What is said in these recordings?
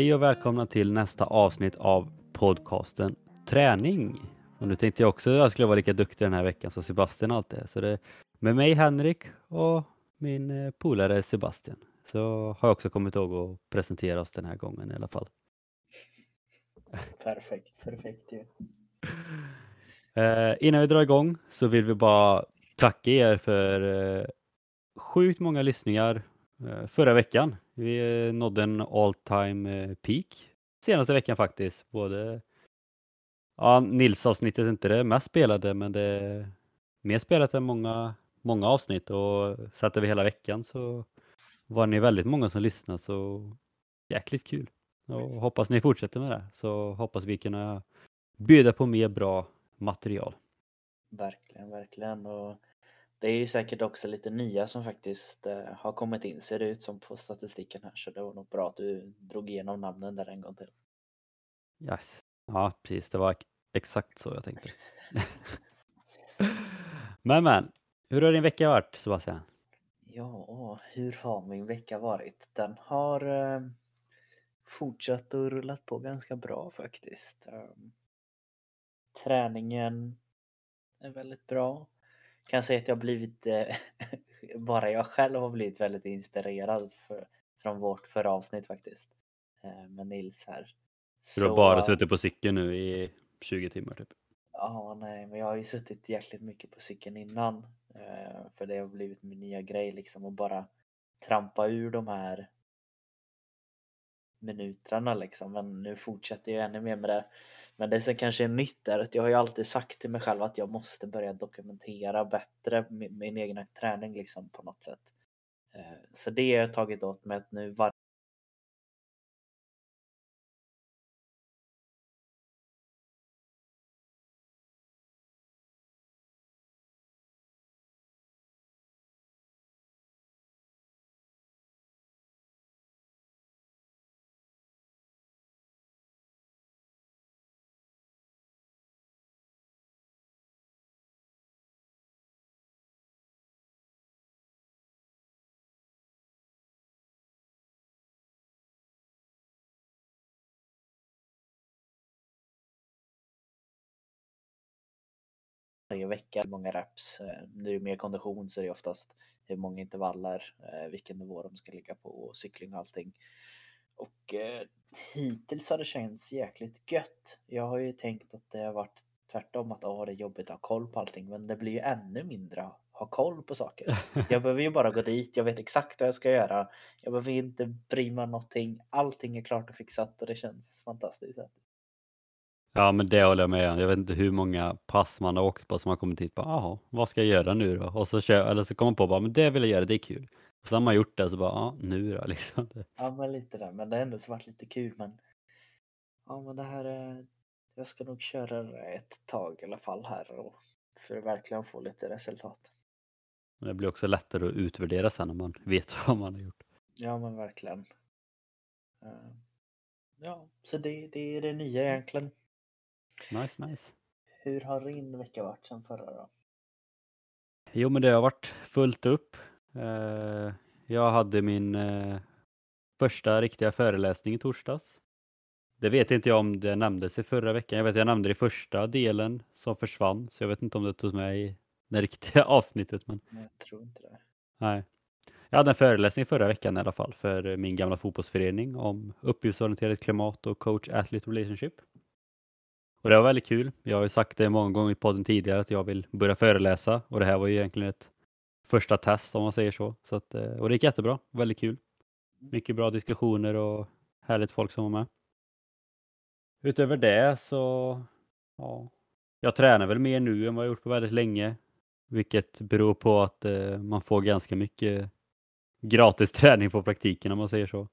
Hej och välkomna till nästa avsnitt av podcasten Träning. Och nu tänkte jag också att jag skulle vara lika duktig den här veckan som Sebastian alltid är. Så det är med mig Henrik och min eh, polare Sebastian. Så har jag också kommit ihåg att presentera oss den här gången i alla fall. Perfekt, perfekt ju. Eh, innan vi drar igång så vill vi bara tacka er för eh, sjukt många lyssningar förra veckan. Vi eh, nådde en all time eh, peak senaste veckan faktiskt. Både ja, Nils avsnittet är inte det mest spelade men det är mer spelat än många, många avsnitt och satte vi hela veckan så var ni väldigt många som lyssnade så jäkligt kul. Och hoppas ni fortsätter med det så hoppas vi kunna bjuda på mer bra material. Verkligen, verkligen. Och det är ju säkert också lite nya som faktiskt eh, har kommit in ser det ut som på statistiken här så det var nog bra att du drog igenom namnen där en gång till. Yes. Ja, precis. Det var exakt så jag tänkte. men men, hur har din vecka varit Sebastian? Ja, hur har min vecka varit? Den har eh, fortsatt och rullat på ganska bra faktiskt. Um, träningen är väldigt bra. Kan säga att jag blivit, eh, bara jag själv har blivit väldigt inspirerad för, från vårt förra avsnitt faktiskt. Eh, med Nils här. Så, du har bara suttit på cykeln nu i 20 timmar typ? Ja, nej, men jag har ju suttit jäkligt mycket på cykeln innan. Eh, för det har blivit min nya grej liksom att bara trampa ur de här minuterna liksom. Men nu fortsätter jag ännu mer med det. Men det som kanske är nytt är att jag har ju alltid sagt till mig själv att jag måste börja dokumentera bättre min, min egna träning liksom på något sätt. Eh, så det har jag tagit åt mig att nu var varje vecka, hur många reps. Eh, nu är det mer kondition så är det oftast hur många intervaller, eh, vilken nivå de ska ligga på och cykling och allting. Och eh, hittills har det känts jäkligt gött. Jag har ju tänkt att det har varit tvärtom att åh, det är jobbigt att ha koll på allting men det blir ju ännu mindre att ha koll på saker. Jag behöver ju bara gå dit, jag vet exakt vad jag ska göra. Jag behöver inte bry mig om någonting. Allting är klart och fixat och det känns fantastiskt. Ja, men det håller jag med om. Jag vet inte hur många pass man har åkt på som har kommit hit på, jaha, vad ska jag göra nu då? Och så kör, eller så kommer man på bara, men det vill jag göra, det är kul. Och så har man gjort det så bara, ja, nu då liksom. Ja, men lite där, men det har ändå så varit lite kul, men ja, men det här är, jag ska nog köra ett tag i alla fall här och för att verkligen få lite resultat. Men det blir också lättare att utvärdera sen när man vet vad man har gjort. Ja, men verkligen. Eh, ja, så det, det är det nya egentligen. Nice, nice. Hur har din vecka varit sen förra då? Jo, men det har varit fullt upp. Eh, jag hade min eh, första riktiga föreläsning i torsdags. Det vet inte jag om det nämndes i förra veckan. Jag vet att jag nämnde det i första delen som försvann, så jag vet inte om det togs med i det riktiga avsnittet. Men... Jag tror inte det. Nej. Jag hade en föreläsning förra veckan i alla fall för min gamla fotbollsförening om uppgiftsorienterat klimat och coach athlete relationship. Och det var väldigt kul. Jag har ju sagt det många gånger i podden tidigare att jag vill börja föreläsa och det här var ju egentligen ett första test om man säger så. så att, eh, och det gick jättebra, väldigt kul. Mycket bra diskussioner och härligt folk som var med. Utöver det så, ja, jag tränar väl mer nu än vad jag gjort på väldigt länge. Vilket beror på att eh, man får ganska mycket gratis träning på praktiken om man säger så.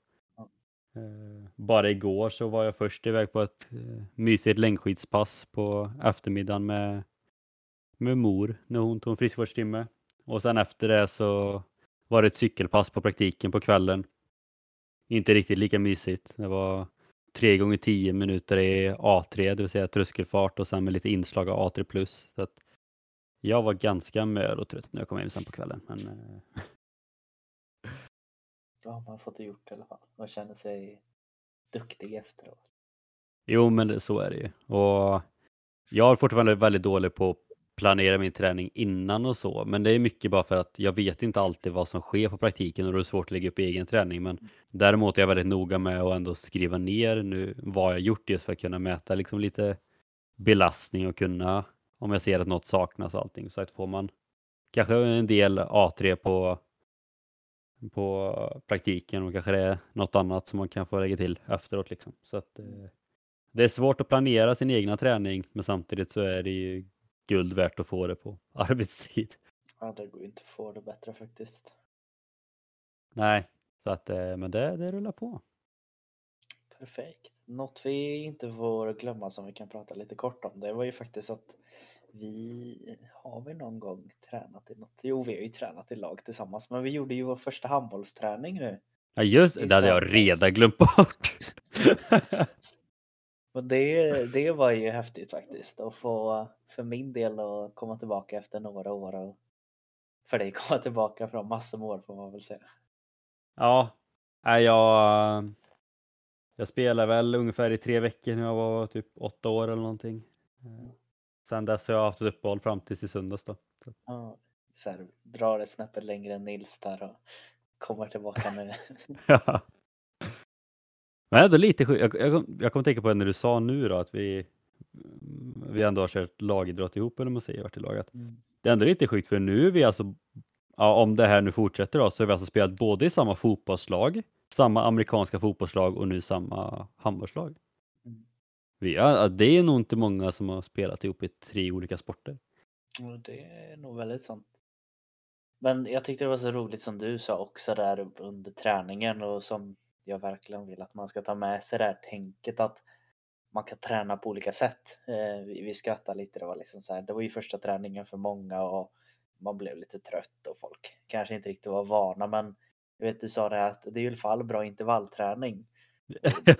Eh, bara igår så var jag först iväg på ett eh, mysigt längdskidspass på eftermiddagen med, med mor när hon tog en friskvårdstimme. Och sen efter det så var det ett cykelpass på praktiken på kvällen. Inte riktigt lika mysigt. Det var 3 gånger 10 minuter i A3, det vill säga tröskelfart och sen med lite inslag av A3+. Så att jag var ganska mör och trött när jag kom hem sen på kvällen. Men, eh, då har man fått det gjort i alla fall. Man känner sig duktig efteråt. Jo, men det, så är det ju. Och jag är fortfarande väldigt dålig på att planera min träning innan och så, men det är mycket bara för att jag vet inte alltid vad som sker på praktiken och då är det svårt att lägga upp egen träning. Men däremot är jag väldigt noga med att ändå skriva ner nu vad jag gjort just för att kunna mäta liksom lite belastning och kunna, om jag ser att något saknas och allting, så att får man kanske en del A3 på på praktiken och kanske det är något annat som man kan få lägga till efteråt. Liksom. Så att, eh, det är svårt att planera sin egna träning men samtidigt så är det ju guld värt att få det på arbetstid. Ja, det går ju inte att få det bättre faktiskt. Nej, så att, eh, men det, det rullar på. Perfekt. Något vi inte får glömma som vi kan prata lite kort om det var ju faktiskt att vi har vi någon gång tränat i något? Jo, vi har ju tränat i lag tillsammans, men vi gjorde ju vår första handbollsträning nu. Ja just det, det hade jag redan glömt bort. och det, det var ju häftigt faktiskt att få för min del att komma tillbaka efter några år och för dig komma tillbaka från massor med år får man väl säga. Ja, jag, jag spelade väl ungefär i tre veckor när jag var typ åtta år eller någonting. Sen dess har jag haft ett uppehåll fram tills i söndags då. Så. Ja, så här, drar ett snäppet längre än Nils där och kommer tillbaka nu. ja. Men ändå lite sjukt. Jag, jag, jag kommer tänka på det när du sa nu då att vi, vi ändå har kört lagidrott ihop eller man säger varit i laget. Mm. Det är ändå lite sjukt för nu är vi alltså, ja, om det här nu fortsätter då, så har vi alltså spelat både i samma fotbollslag, samma amerikanska fotbollslag och nu samma handbollslag. Ja, det är nog inte många som har spelat ihop i tre olika sporter. Det är nog väldigt sant. Men jag tyckte det var så roligt som du sa också där under träningen och som jag verkligen vill att man ska ta med sig det här tänket att man kan träna på olika sätt. Eh, vi skrattade lite, det var liksom så här, det var ju första träningen för många och man blev lite trött och folk kanske inte riktigt var vana men jag vet du sa det att det är i alla fall bra intervallträning.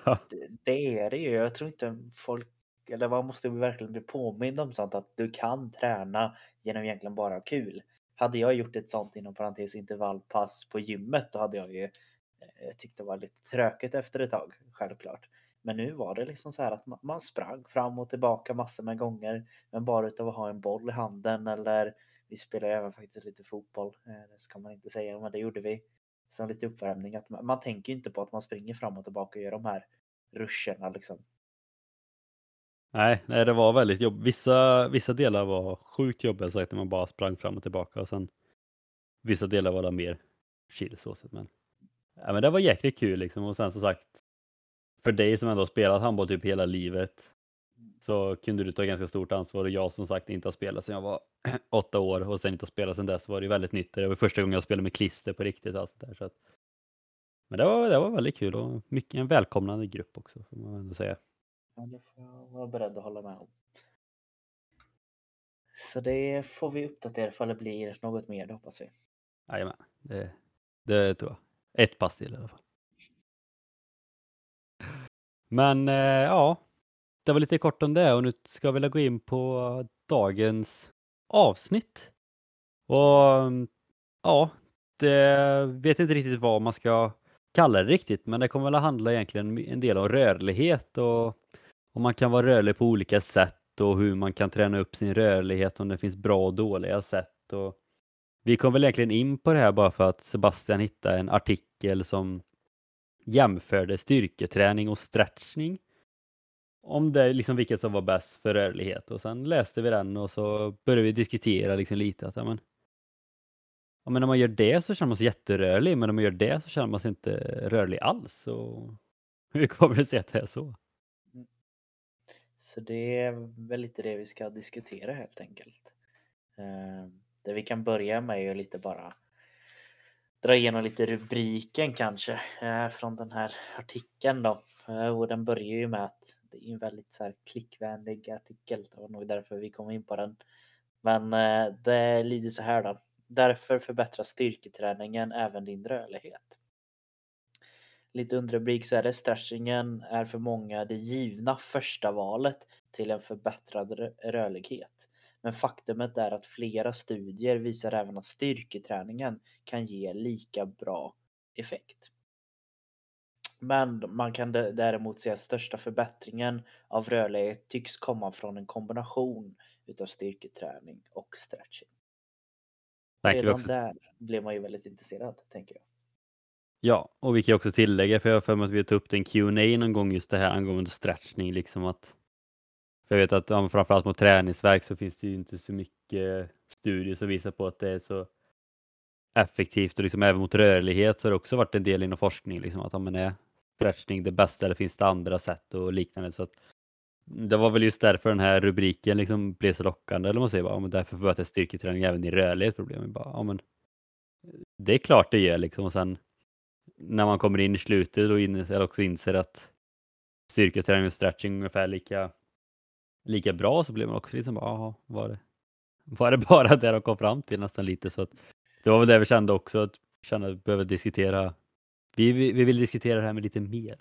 Ja. Det, är det ju. Jag tror inte folk, eller man måste verkligen bli påmind om sånt att du kan träna genom egentligen bara kul. Hade jag gjort ett sånt inom parentes intervallpass på gymmet då hade jag ju eh, tyckt det var lite trökigt efter ett tag, självklart. Men nu var det liksom så här att man sprang fram och tillbaka massor med gånger, men bara utav att ha en boll i handen eller vi spelade även faktiskt lite fotboll, eh, det ska man inte säga, men det gjorde vi som lite uppvärmning. Att man, man tänker inte på att man springer fram och tillbaka och gör de här ruscherna liksom. Nej, nej, det var väldigt jobbigt. Vissa, vissa delar var sjukt jobbiga så att man bara sprang fram och tillbaka och sen vissa delar var det mer chill så sett. Men, ja, men det var jäkligt kul liksom och sen som sagt för dig som ändå spelat handboll typ hela livet så kunde du ta ganska stort ansvar och jag som sagt inte har spelat sedan jag var åtta år och sen inte har spelat sedan dess var det väldigt nytt. Det var första gången jag spelade med klister på riktigt. Alltså där, så att... Men det var, det var väldigt kul och mycket, en välkomnande grupp också får man ändå säga. Ja, det får jag vara beredd att hålla med om. Så det får vi uppdatera ifall det blir något mer, det hoppas vi. Jajamän, det, det tror jag. Ett pass till i alla fall. Men eh, ja, det var lite kort om det och nu ska vi gå in på dagens avsnitt. Och ja, det vet inte riktigt vad man ska kalla det riktigt, men det kommer väl att handla egentligen en del om rörlighet och om man kan vara rörlig på olika sätt och hur man kan träna upp sin rörlighet om det finns bra och dåliga sätt. Och vi kom väl egentligen in på det här bara för att Sebastian hittade en artikel som jämförde styrketräning och stretchning om det liksom vilket som var bäst för rörlighet och sen läste vi den och så började vi diskutera liksom lite att ja, men, ja, men när man gör det så känner man sig jätterörlig men om man gör det så känner man sig inte rörlig alls. Och hur kommer det sig att det är så? Så det är väl lite det vi ska diskutera helt enkelt. Eh, det vi kan börja med är lite bara dra igenom lite rubriken kanske eh, från den här artikeln då. Eh, och den börjar ju med att det är en väldigt så här klickvänlig artikel. Det var nog därför vi kom in på den. Men eh, det lyder så här då. Därför förbättrar styrketräningen även din rörlighet. Lite underrubrik så är det stretchingen är för många det givna första valet till en förbättrad rörlighet. Men faktumet är att flera studier visar även att styrketräningen kan ge lika bra effekt. Men man kan däremot säga att största förbättringen av rörlighet tycks komma från en kombination utav styrketräning och stretching. Redan också... där blev man ju väldigt intresserad, tänker jag. Ja, och vi kan också tillägga, för jag har för mig att vi tog upp en Q&A någon gång just det här angående stretchning, liksom att för jag vet att ja, framförallt mot träningsverk så finns det ju inte så mycket studier som visar på att det är så effektivt och liksom även mot rörlighet så har det också varit en del inom forskning liksom att ja, men är stretchning det bästa eller finns det andra sätt och liknande så att det var väl just därför den här rubriken liksom blev så lockande eller man säger bara, ja, men därför förbättrar styrketräning även i rörlighetsproblem. Bara, ja, men det är klart det gör liksom och sen när man kommer in i slutet och inser, också inser att styrketräning och stretching är ungefär lika, lika bra så blir man också liksom bara, var det, var det bara det de kom fram till nästan lite så att det var väl det vi kände också att känna att vi behöver diskutera. Vi, vi, vi vill diskutera det här med lite mer.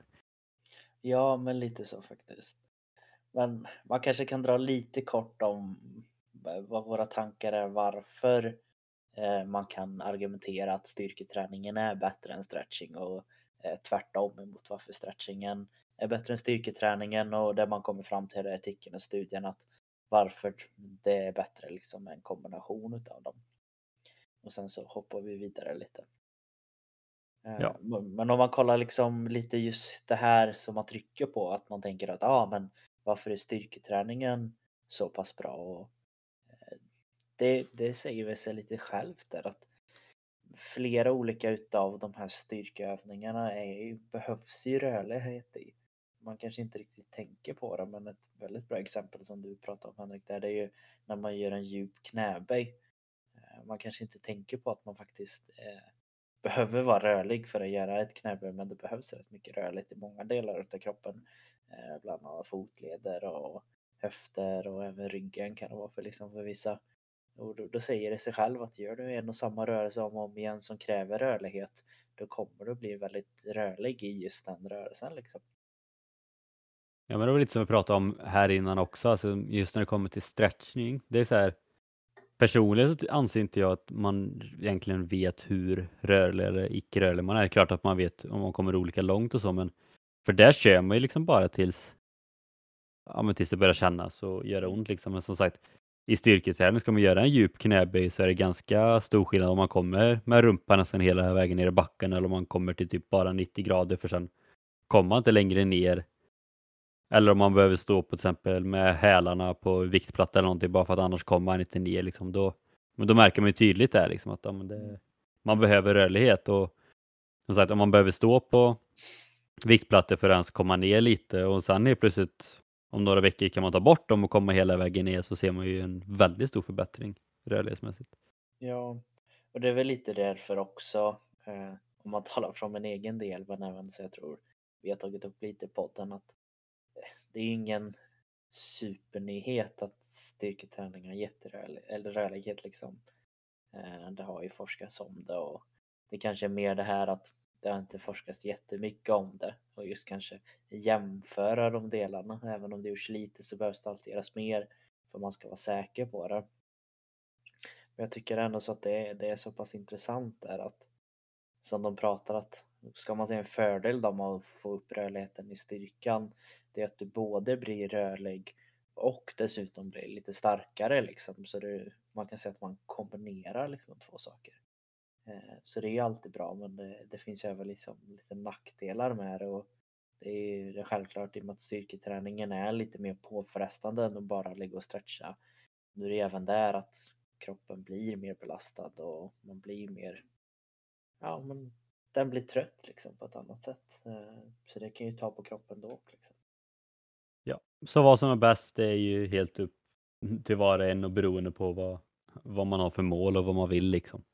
Ja, men lite så faktiskt. Men man kanske kan dra lite kort om vad våra tankar är varför eh, man kan argumentera att styrketräningen är bättre än stretching och eh, tvärtom emot varför stretchingen är bättre än styrketräningen och det man kommer fram till i artikeln och studien att varför det är bättre liksom en kombination utav dem. Och sen så hoppar vi vidare lite. Eh, ja. Men om man kollar liksom lite just det här som man trycker på att man tänker att ja ah, men varför är styrketräningen så pass bra och det, det säger väl sig lite självt där att flera olika utav de här styrkeövningarna är, behövs ju rörlighet i. Man kanske inte riktigt tänker på det men ett väldigt bra exempel som du pratade om Henrik där det är ju när man gör en djup knäböj. Eh, man kanske inte tänker på att man faktiskt eh, behöver vara rörlig för att göra ett knäböj men det behövs rätt mycket rörligt i många delar av kroppen. Eh, bland annat fotleder och höfter och även ryggen kan det vara för, liksom för vissa. Och då, då, säger det sig själv att gör du en och samma rörelse om och om igen som kräver rörlighet då kommer du bli väldigt rörlig i just den rörelsen liksom. Ja men det var lite som vi pratade om här innan också, alltså just när det kommer till stretchning. Det är så här, personligen så anser inte jag att man egentligen vet hur rörlig eller icke rörlig man är. Det är klart att man vet om man kommer olika långt och så men för där kör man ju liksom bara tills ja, men tills det börjar kännas och göra ont liksom. Men som sagt, i styrketräning, ska man göra en djup knäböj så är det ganska stor skillnad om man kommer med rumpan nästan hela vägen ner i backen eller om man kommer till typ bara 90 grader för sen kommer man inte längre ner. Eller om man behöver stå på till exempel med hälarna på viktplatta eller någonting bara för att annars kommer man inte ner. Liksom. Då, men då märker man ju tydligt där liksom, att ja, det, man behöver rörlighet och som sagt om man behöver stå på viktplattor för att ens komma ner lite och sen helt plötsligt om några veckor kan man ta bort dem och komma hela vägen ner så ser man ju en väldigt stor förbättring rörlighetsmässigt. Ja, och det är väl lite därför också eh, om man talar från min egen del men även så jag tror vi har tagit upp lite i podden att det är ju ingen supernyhet att styrketräning har gett eller rörlighet liksom. Eh, det har ju forskats om det och det kanske är mer det här att det har inte forskats jättemycket om det och just kanske jämföra de delarna. Även om det gjorts lite så behövs det alltid göras mer för man ska vara säker på det. Men jag tycker ändå så att det är, det är så pass intressant där att som de pratar att ska man säga en fördel då med att få upp rörligheten i styrkan det är att du både blir rörlig och dessutom blir lite starkare liksom så det, man kan säga att man kombinerar liksom två saker. Eh, så det är alltid bra men det, det finns även liksom lite nackdelar med det och det är det självklart i och med att styrketräningen är lite mer påfrestande än att bara ligga och stretcha. Nu är det även där att kroppen blir mer belastad och man blir mer, ja men den blir trött liksom på ett annat sätt. Eh, så det kan ju ta på kroppen då. Liksom. Ja, så vad som är bäst det är ju helt upp till var och en och beroende på vad, vad man har för mål och vad man vill liksom.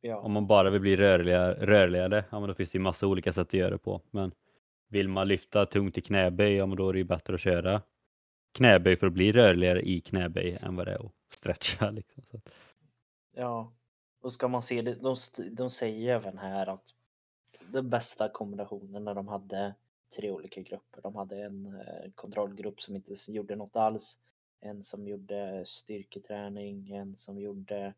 Ja. Om man bara vill bli rörligare, rörligare ja, men då finns det ju massa olika sätt att göra det på. Men vill man lyfta tungt i knäböj, ja men då är det ju bättre att köra knäböj för att bli rörligare i knäböj än vad det är att stretcha. Liksom. Så. Ja, och ska man se det, de, de säger även här att den bästa kombinationen när de hade tre olika grupper. De hade en eh, kontrollgrupp som inte gjorde något alls, en som gjorde styrketräning, en som gjorde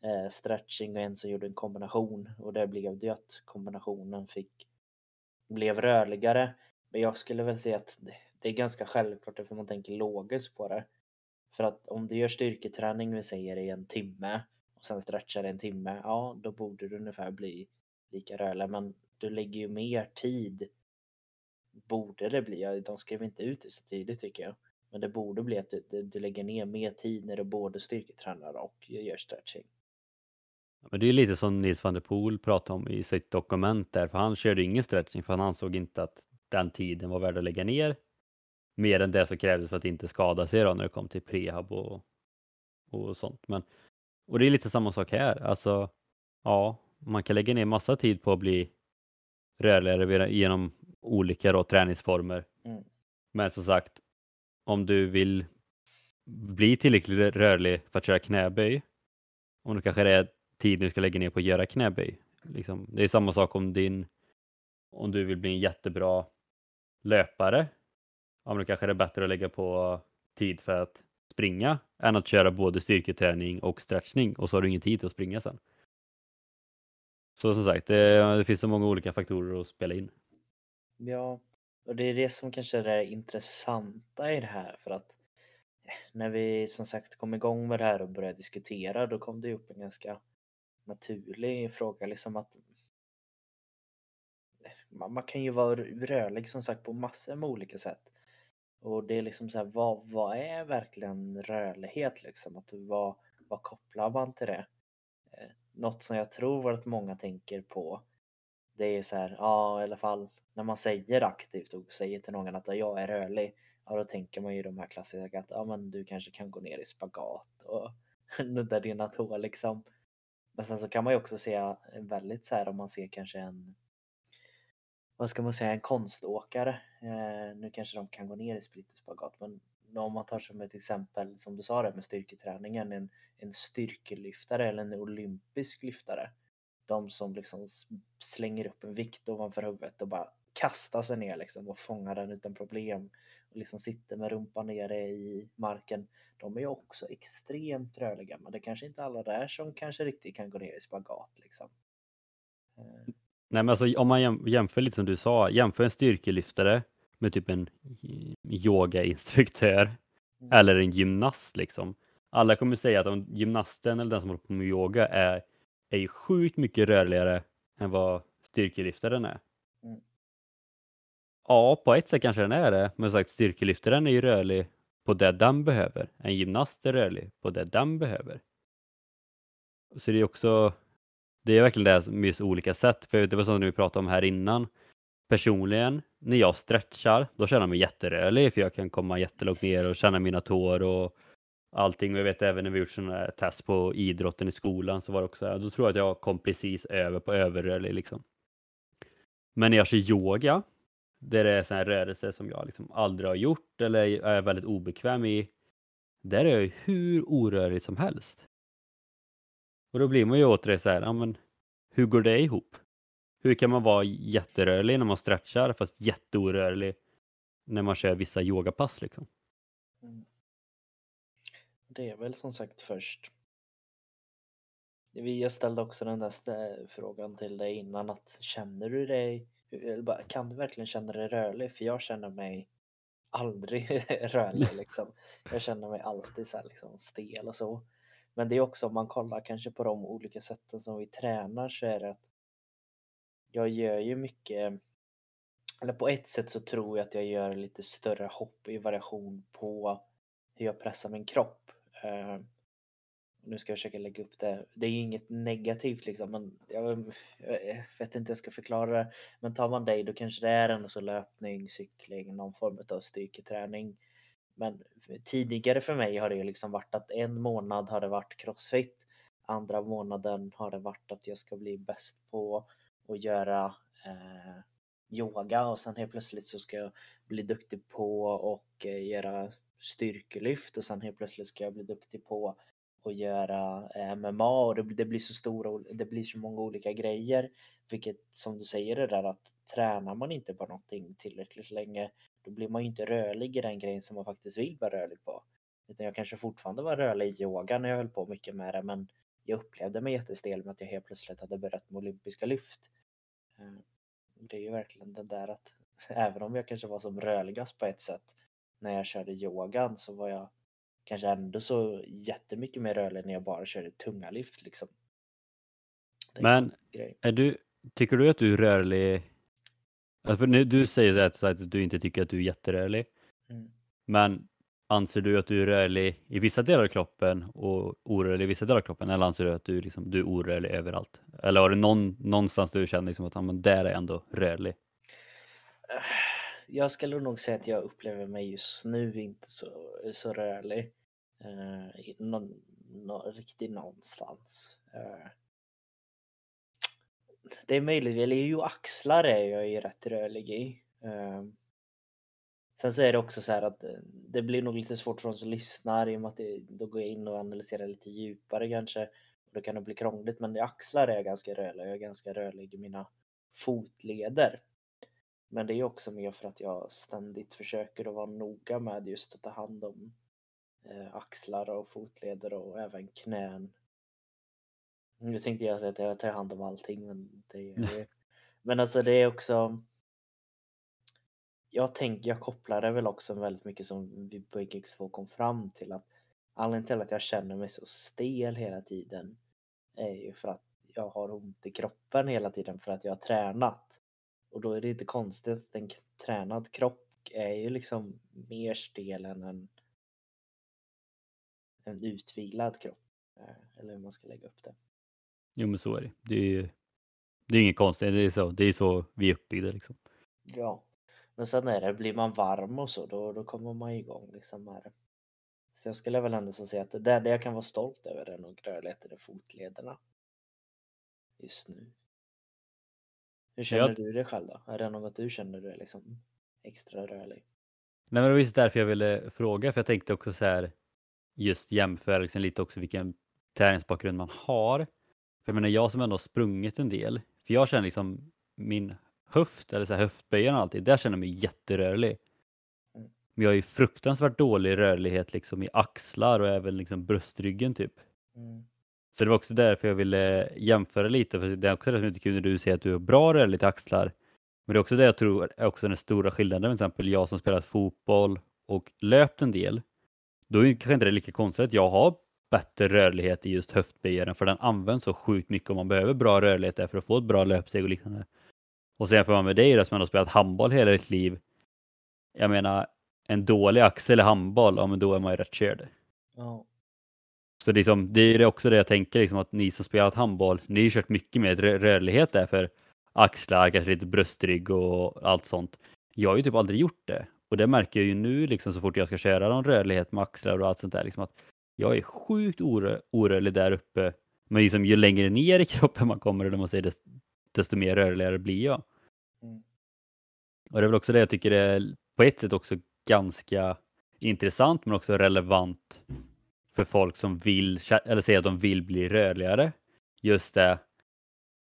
eh, stretching och en som gjorde en kombination och det blev det att kombinationen fick blev rörligare. Men jag skulle väl säga att det är ganska självklart för man tänker logiskt på det. För att om du gör styrketräning, vi säger i en timme och sen stretchar en timme, ja då borde du ungefär bli lika rörlig. Men du lägger ju mer tid, borde det bli. De skrev inte ut det så tidigt tycker jag. Men det borde bli att du, du lägger ner mer tid när du både styrketränar och gör stretching. Men det är lite som Nils van der Poel pratade om i sitt dokument där, för han körde ingen stretching för han ansåg inte att den tiden var värd att lägga ner mer än det som krävdes för att inte skada sig då när det kom till prehab och, och sånt. Men, och det är lite samma sak här. Alltså, ja, man kan lägga ner massa tid på att bli rörligare genom olika då, träningsformer. Mm. Men som sagt, om du vill bli tillräckligt rörlig för att köra knäböj, om det kanske är tid du ska lägga ner på att göra knäböj. Liksom, det är samma sak om din om du vill bli en jättebra löpare. Ja, men då kanske det är bättre att lägga på tid för att springa än att köra både styrketräning och stretchning och så har du ingen tid att springa sen. Så som sagt, det, det finns så många olika faktorer att spela in. Ja, och det är det som kanske är det intressanta i det här för att eh, när vi som sagt kom igång med det här och började diskutera då kom det upp en ganska naturlig fråga liksom att eh, man kan ju vara rörlig som sagt på massor med olika sätt. Och det är liksom så här, vad, vad är verkligen rörlighet liksom? Att vad, vad kopplar man till det? Eh, något som jag tror att många tänker på det är så här, ja i alla fall när man säger aktivt och säger till någon att jag är rörlig, ja då tänker man ju de här klassiska att ja men du kanske kan gå ner i spagat och nudda dina tår liksom. Men sen så kan man ju också se väldigt så här om man ser kanske en vad ska man säga, en konståkare. Eh, nu kanske de kan gå ner i splitterspagat men om man tar som ett exempel som du sa det med styrketräningen, en, en styrkelyftare eller en olympisk lyftare. De som liksom slänger upp en vikt ovanför huvudet och bara kastar sig ner liksom och fångar den utan problem och liksom sitter med rumpan nere i marken. De är ju också extremt rörliga men det är kanske inte alla där som kanske riktigt kan gå ner i spagat liksom. Eh. Nej men alltså om man jämför lite som du sa, jämför en styrkelyftare med typ en yogainstruktör mm. eller en gymnast liksom. Alla kommer säga att om gymnasten eller den som håller på med yoga är, är sjukt mycket rörligare än vad styrkelyftaren är. Mm. Ja, på ett sätt kanske den är det, men sagt styrkelyftaren är ju rörlig på det den behöver. En gymnast är rörlig på det den behöver. Så det är också det är verkligen det med just olika sätt. För det var som vi pratade om här innan. Personligen, när jag stretchar, då känner jag mig jätterörlig för jag kan komma jättelångt ner och känna mina tår och allting. Och jag vet även när vi gjort sådana test på idrotten i skolan så var det också, då tror jag att jag kom precis över på överrörlig liksom. Men när jag kör yoga, där det är sådana här rörelser som jag liksom aldrig har gjort eller är väldigt obekväm i, där är jag hur orörlig som helst. Och då blir man ju åter så här, ja men hur går det ihop? Hur kan man vara jätterörlig när man stretchar fast jätteorörlig när man kör vissa yogapass liksom? Mm. Det är väl som sagt först. Jag ställde också den där frågan till dig innan att känner du dig, kan du verkligen känna dig rörlig? För jag känner mig aldrig rörlig liksom. Jag känner mig alltid så liksom stel och så. Men det är också om man kollar kanske på de olika sätten som vi tränar så är det att jag gör ju mycket eller på ett sätt så tror jag att jag gör lite större hopp i variation på hur jag pressar min kropp. Uh, nu ska jag försöka lägga upp det. Det är ju inget negativt liksom, men jag, jag vet inte hur jag ska förklara det. Men tar man dig då kanske det är ändå så löpning, cykling, någon form av styrketräning. Men tidigare för mig har det ju liksom varit att en månad har det varit crossfit. Andra månaden har det varit att jag ska bli bäst på att göra eh, yoga och sen helt plötsligt så ska jag bli duktig på och eh, göra styrkelyft och sen helt plötsligt ska jag bli duktig på att göra eh, MMA och det, det, blir så stora, det blir så många olika grejer. Vilket som du säger det där att tränar man inte på någonting tillräckligt länge då blir man ju inte rörlig i den grejen som man faktiskt vill vara rörlig på. Utan jag kanske fortfarande var rörlig i yoga när jag höll på mycket med det men jag upplevde mig jättestel med att jag helt plötsligt hade börjat med olympiska lyft. Eh, Det är ju verkligen det där att även om jag kanske var som rörligast på ett sätt när jag körde yogan så var jag kanske ändå så jättemycket mer rörlig när jag bara körde tunga lyft liksom. Men är du, tycker du att du är rörlig? För nu, du säger så här, så att du inte tycker att du är jätterörlig. Mm. Men anser du att du är rörlig i vissa delar av kroppen och orörlig i vissa delar av kroppen? Eller anser du att du, liksom, du är orörlig överallt? Eller har du någon, någonstans du känner liksom att men där är jag ändå rörlig? Jag skulle nog säga att jag upplever mig just nu inte så, så rörlig. I någon, nå- riktigt någonstans. Eh, det är möjligt, eller ju axlar är jag ju rätt rörlig i. Ehm. Sen så är det också så här att eh, det blir nog lite svårt för oss som lyssnar i och med att det, då går jag in och analyserar lite djupare kanske. Då kan det bli krångligt men i axlar är jag ganska rörlig. Jag är ganska rörlig i mina fotleder. Men det är också mer för att jag ständigt försöker att vara noga med just att ta hand om eh, axlar och fotleder och även knän. Nu tänkte jag säga att jag tar hand om allting men det gör jag ju. Men alltså det är också jag tänker, jag kopplar det väl också väldigt mycket som vi bägge två kom fram till att anledningen till att jag känner mig så stel hela tiden är ju för att jag har ont i kroppen hela tiden för att jag har tränat. Och då är det inte konstigt att en tränad kropp är ju liksom mer stel än en, en utvilad kropp. Eh, Eller hur man ska lägga upp det. Jo men så är det. Det är ju det är inget konstigt, det är så, det är så vi är uppbyggda liksom. Ja. Men sen är det, blir man varm och så då, då kommer man igång liksom det. Så jag skulle väl ändå så säga att det det jag kan vara stolt över är nog rörligheten i fotlederna. Just nu. Hur känner Jag- du dig själv då? Är det något du känner du är liksom extra rörlig? Nej men det var just därför jag ville fråga, för jag tänkte också så här just jämförelsen lite också vilken träningsbakgrund man har. För jag menar jag som ändå har sprungit en del, för jag känner liksom min höft eller så här höftböjen och alltid, där känner jag mig jätterörlig. Men jag har ju fruktansvärt dålig rörlighet liksom i axlar och även liksom bröstryggen typ. Mm. Så det var också därför jag ville jämföra lite, för det är också det som är lite kul när du säger att du har bra rörlighet i axlar. Men det är också det jag tror är också den stora skillnaden, till exempel jag som spelat fotboll och löpt en del. Då är det kanske inte det lika konstigt att jag har bättre rörlighet i just höftböjaren för den används så sjukt mycket och man behöver bra rörlighet där för att få ett bra löpsteg och liknande. Och sen jämför man med dig då, som ändå har spelat handboll hela ditt liv. Jag menar, en dålig axel i handboll, ja men då är man ju rätt körd. Ja. Så det är, liksom, det är också det jag tänker, liksom, att ni som spelat handboll, ni har kört mycket mer rö- rörlighet där för axlar, kanske lite bröstrygg och allt sånt. Jag har ju typ aldrig gjort det. Och det märker jag ju nu liksom, så fort jag ska köra någon rörlighet med axlar och allt sånt där. Liksom, att jag är sjukt orö- orörlig där uppe. Men liksom, ju längre ner i kroppen man kommer, eller man säger, desto, desto mer rörligare blir jag. Mm. Och det är väl också det jag tycker är på ett sätt också ganska intressant men också relevant för folk som vill, eller säger att de vill bli rörligare. Just det,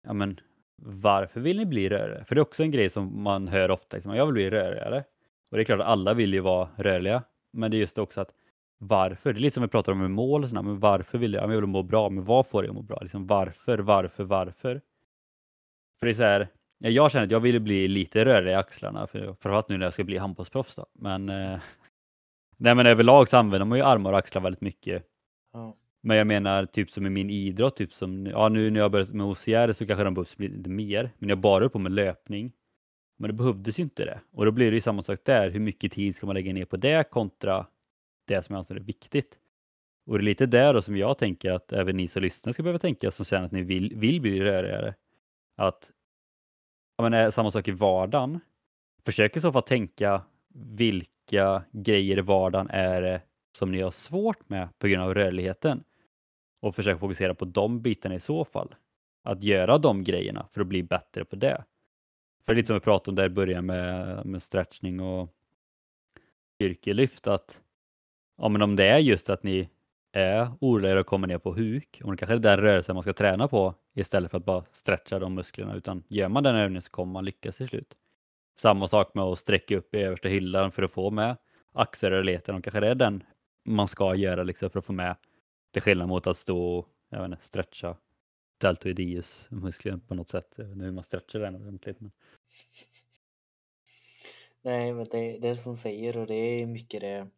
ja men varför vill ni bli rörligare? För det är också en grej som man hör ofta, liksom, jag vill bli rörligare. Och det är klart att alla vill ju vara rörliga, men det är just också att varför? Det är lite som vi pratar om med mål och sådär, men varför vill jag? Jag vill må bra, men vad får jag att må bra? Liksom varför, varför, varför? För det är så här, ja, jag känner att jag vill bli lite rörlig i axlarna, för, framförallt nu när jag ska bli handbollsproffs då. Men, eh, nej, men överlag så använder man ju armar och axlar väldigt mycket. Ja. Men jag menar typ som i min idrott, typ som, ja nu när jag börjat med OCR så kanske de behövs lite mer. Men jag bara på med löpning. Men det behövdes ju inte det. Och då blir det ju samma sak där. Hur mycket tid ska man lägga ner på det kontra det som jag anser är viktigt? Och det är lite där då som jag tänker att även ni som lyssnar ska behöva tänka som känner att ni vill, vill bli rörigare. Att ja, men är samma sak i vardagen. Försök i så fall tänka vilka grejer i vardagen är det som ni har svårt med på grund av rörligheten och försök fokusera på de bitarna i så fall. Att göra de grejerna för att bli bättre på det. För det är lite som vi pratade om där i början med, med stretchning och styrkelyft att ja, men om det är just att ni är oroliga och kommer ner på huk, om det kanske är den rörelsen man ska träna på istället för att bara stretcha de musklerna, utan gör man den övningen så kommer man lyckas till slut. Samma sak med att sträcka upp i översta hyllan för att få med axelrörligheten, om kanske det är den man ska göra liksom för att få med till skillnad mot att stå och jag vet inte, stretcha deltoideus musklerna på något sätt. Jag vet inte hur man stretchar den ordentligt. Men... Nej, men det, det är som säger och det är mycket det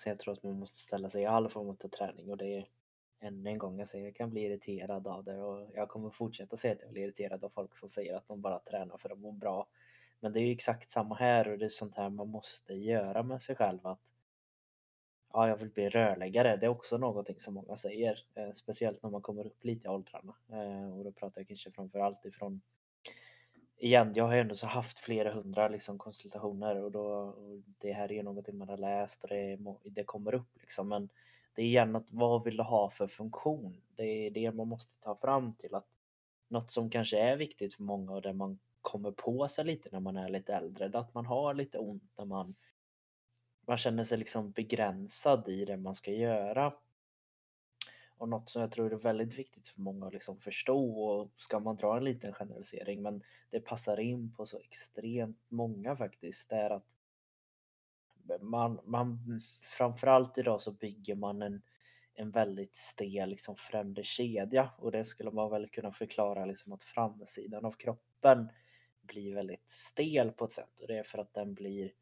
så jag tror att man måste ställa sig i all form av träning och det är än en gång jag säger jag kan bli irriterad av det och jag kommer fortsätta säga att jag blir irriterad av folk som säger att de bara tränar för att må bra. Men det är ju exakt samma här och det är sånt här man måste göra med sig själv att ja, jag vill bli rörläggare. Det är också någonting som många säger, eh, speciellt när man kommer upp lite i åldrarna. Eh, och då pratar jag kanske framförallt ifrån igen, jag har ju ändå så haft flera hundra liksom, konsultationer och, då, och det här är ju någonting man har läst och det, det kommer upp liksom. Men det är igen att vad vill du ha för funktion? Det är det man måste ta fram till att något som kanske är viktigt för många och där man kommer på sig lite när man är lite äldre, det är att man har lite ont när man man känner sig liksom begränsad i det man ska göra. Och något som jag tror är väldigt viktigt för många att liksom förstå och ska man dra en liten generalisering men det passar in på så extremt många faktiskt det är att man, man framförallt idag så bygger man en, en väldigt stel liksom främre kedja och det skulle man väl kunna förklara liksom att framsidan av kroppen blir väldigt stel på ett sätt och det är för att den blir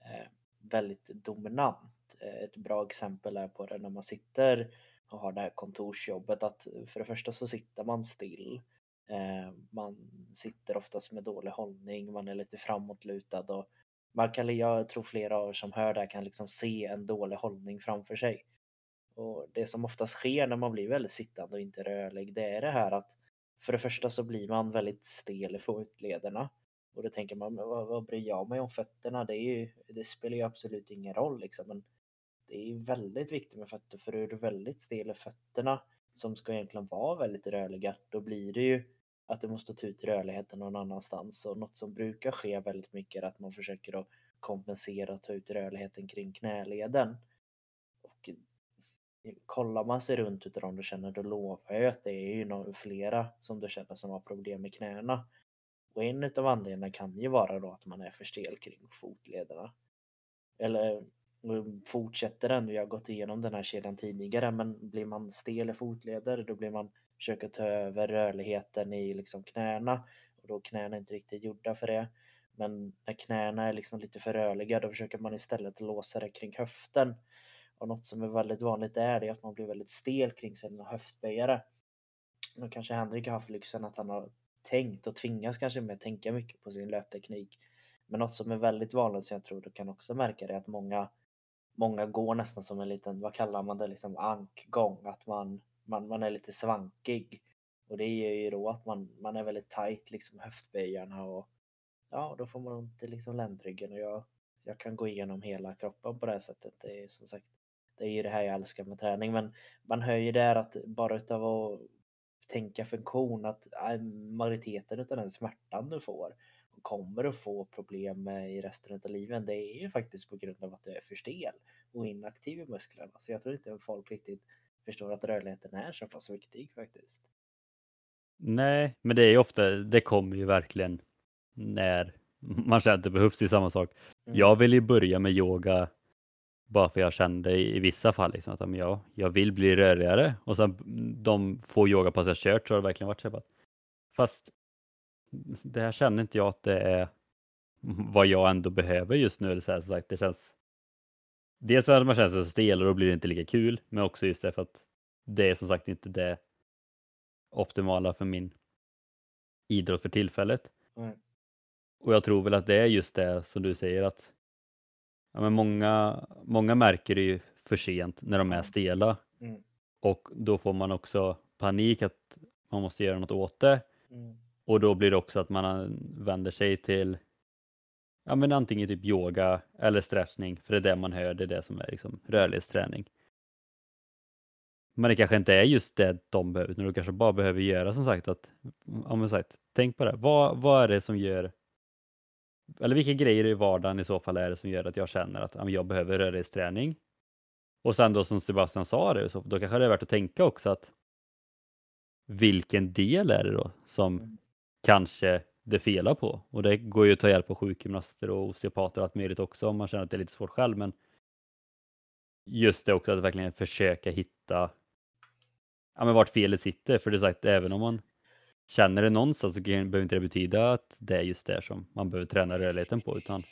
eh, väldigt dominant. Eh, ett bra exempel är på det när man sitter och har det här kontorsjobbet att för det första så sitter man still. Eh, man sitter oftast med dålig hållning, man är lite framåtlutad och man kan, jag tror flera av er som hör det här kan liksom se en dålig hållning framför sig. Och det som oftast sker när man blir väldigt sittande och inte rörlig, det är det här att för det första så blir man väldigt stel i fotlederna. Och då tänker man, vad, vad bryr jag mig om fötterna? Det, är ju, det spelar ju absolut ingen roll liksom. Men det är väldigt viktigt med fötter för är du väldigt stel i fötterna som ska egentligen vara väldigt rörliga, då blir det ju att du måste ta ut rörligheten någon annanstans och något som brukar ske väldigt mycket är att man försöker att kompensera och ta ut rörligheten kring knäleden. Och kollar man sig runt utav dem du känner, då lovar jag att det är ju flera som du känner som har problem med knäna. Och en utav anledningarna kan ju vara då att man är för stel kring fotlederna. Eller Eh, fortsätter den, vi har gått igenom den här kedjan tidigare, men blir man stel i fotleder då blir man försöka ta över rörligheten i liksom knäna och då knäna inte riktigt gjorda för det. Men när knäna är liksom lite för rörliga då försöker man istället låsa det kring höften. Och något som är väldigt vanligt är det att man blir väldigt stel kring sina höftböjare. Då kanske Henrik har haft lyxen att han har tänkt och tvingas kanske med att tänka mycket på sin löpteknik. Men något som är väldigt vanligt som jag tror du kan också märka det är att många, många går nästan som en liten, vad kallar man det, liksom ankgång, att man, man, man är lite svankig. Och det gör ju då att man, man är väldigt tight liksom höftböjarna och ja, då får man ont i liksom ländryggen och jag, jag kan gå igenom hela kroppen på det här sättet. Det är som sagt, det är ju det här jag älskar med träning, men man hör ju där att bara utav att tänka funktion att äh, majoriteten av den smärtan du får kommer att få problem med i resten av livet, det är ju faktiskt på grund av att du är för stel och inaktiv i musklerna. Så jag tror inte folk riktigt förstår att rörligheten är så pass viktig faktiskt. Nej, men det är ju ofta, det kommer ju verkligen när man känner att det behövs i samma sak. Mm. Jag vill ju börja med yoga bara för jag kände i, vissa fall liksom att men jag, jag vill bli rörigare och sen de få yogapass jag kört så har det verkligen varit så Fast det här känner inte jag att det är vad jag ändå behöver just nu. Eller så här, så sagt, det känns Dels för att man känner sig så stel och då blir det inte lika kul, men också just därför att det är som sagt inte det optimala för min idrott för tillfället. Mm. Och jag tror väl att det är just det som du säger att Ja, men många, många märker det ju för sent när de är stela mm. och då får man också panik att man måste göra något åt det. Mm. Och då blir det också att man vänder sig till ja, men antingen typ yoga eller stretchning, för det är det man hör, det är det som är liksom rörlighetsträning. Men det kanske inte är just det de behöver, utan du kanske bara behöver göra som sagt att, om jag sagt, tänk på det, vad, vad är det som gör eller vilka grejer i vardagen i så fall är det som gör att jag känner att jag behöver rörlighetsträning? Och sen då som Sebastian sa det, så då kanske det är värt att tänka också att vilken del är det då som. Mm kanske det felar på? Och det går ju att ta hjälp av sjukgymnaster och osteopater och allt möjligt också om man känner att det är lite svårt själv. Men just det också att verkligen försöka hitta ja, men vart felet sitter. För det är sagt, även om man känner det någonstans så behöver inte det betyda att det är just det som man behöver träna rörligheten på utan